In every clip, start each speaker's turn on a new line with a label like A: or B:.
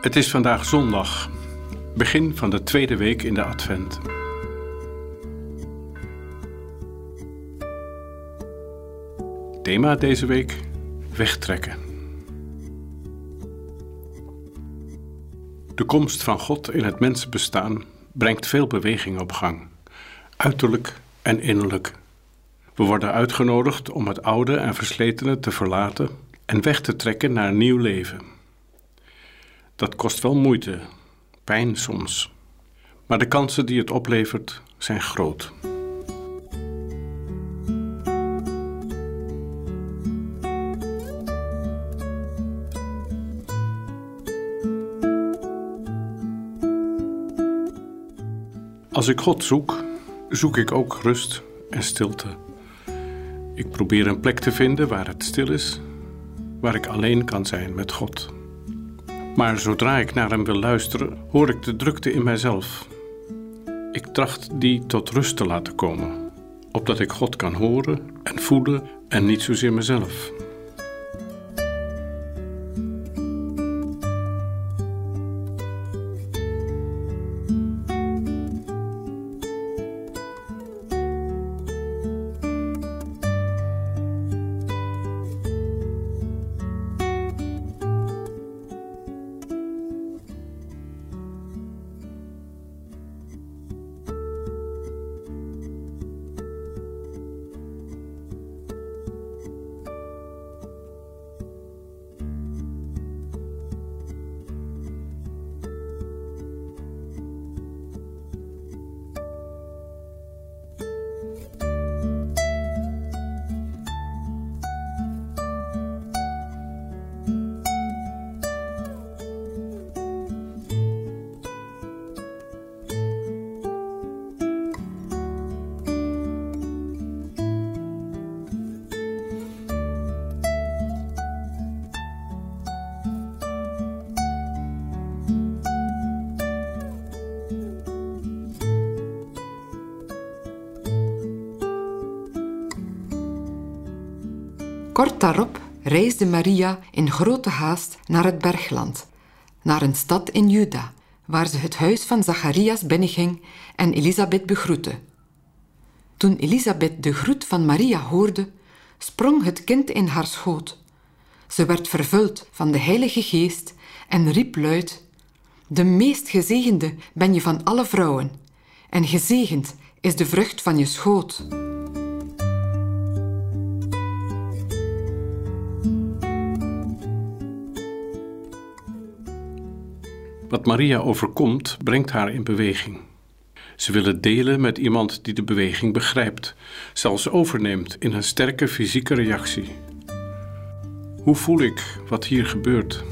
A: Het is vandaag zondag, begin van de tweede week in de Advent. Thema deze week: wegtrekken. De komst van God in het mensenbestaan brengt veel beweging op gang, uiterlijk en innerlijk. We worden uitgenodigd om het oude en versletene te verlaten en weg te trekken naar een nieuw leven. Dat kost wel moeite, pijn soms, maar de kansen die het oplevert zijn groot. Als ik God zoek, zoek ik ook rust en stilte. Ik probeer een plek te vinden waar het stil is, waar ik alleen kan zijn met God. Maar zodra ik naar Hem wil luisteren, hoor ik de drukte in mijzelf. Ik tracht die tot rust te laten komen, opdat ik God kan horen en voelen en niet zozeer mezelf.
B: Kort daarop reisde Maria in grote haast naar het bergland, naar een stad in Juda, waar ze het huis van Zacharias binnenging en Elisabeth begroette. Toen Elisabeth de groet van Maria hoorde, sprong het kind in haar schoot. Ze werd vervuld van de Heilige Geest en riep luid: De meest gezegende ben je van alle vrouwen, en gezegend is de vrucht van je schoot.
A: Wat Maria overkomt, brengt haar in beweging. Ze wil het delen met iemand die de beweging begrijpt, zelfs overneemt in een sterke fysieke reactie. Hoe voel ik wat hier gebeurt?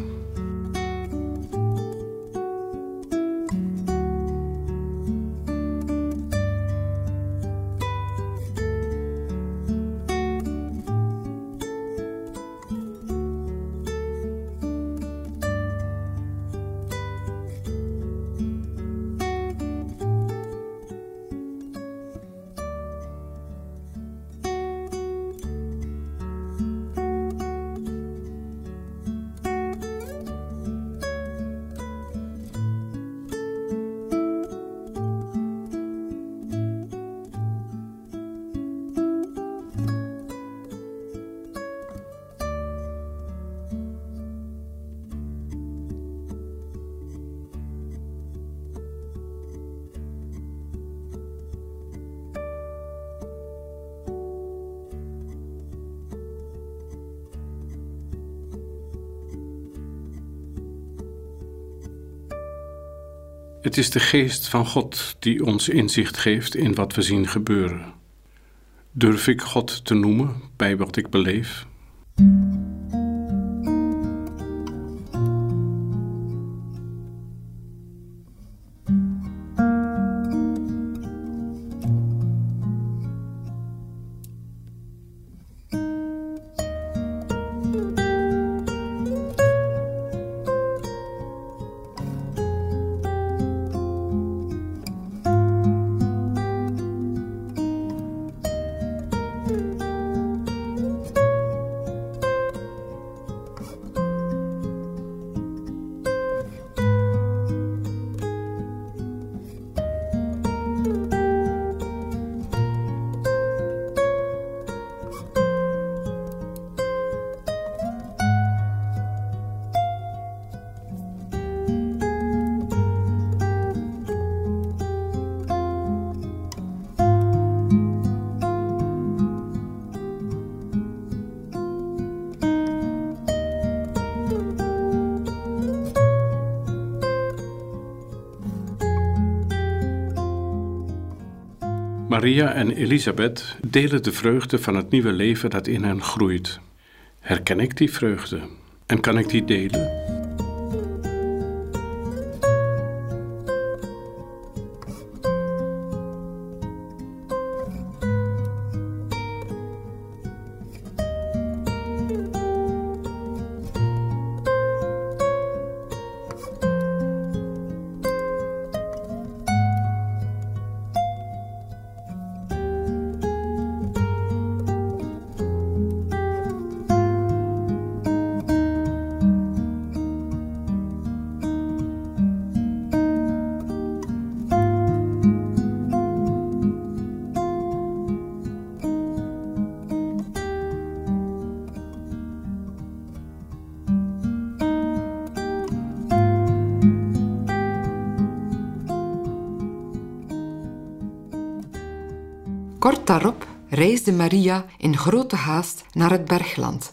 A: Het is de geest van God die ons inzicht geeft in wat we zien gebeuren. Durf ik God te noemen bij wat ik beleef? Maria en Elisabeth delen de vreugde van het nieuwe leven dat in hen groeit. Herken ik die vreugde en kan ik die delen?
B: Kort daarop reisde Maria in grote haast naar het bergland,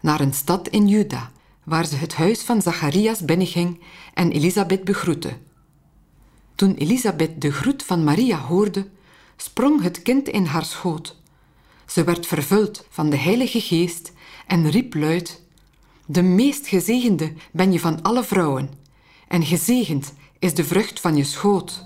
B: naar een stad in Juda, waar ze het huis van Zacharias binnenging en Elisabeth begroette. Toen Elisabeth de groet van Maria hoorde, sprong het kind in haar schoot. Ze werd vervuld van de Heilige Geest en riep luid: De meest gezegende ben je van alle vrouwen, en gezegend is de vrucht van je schoot.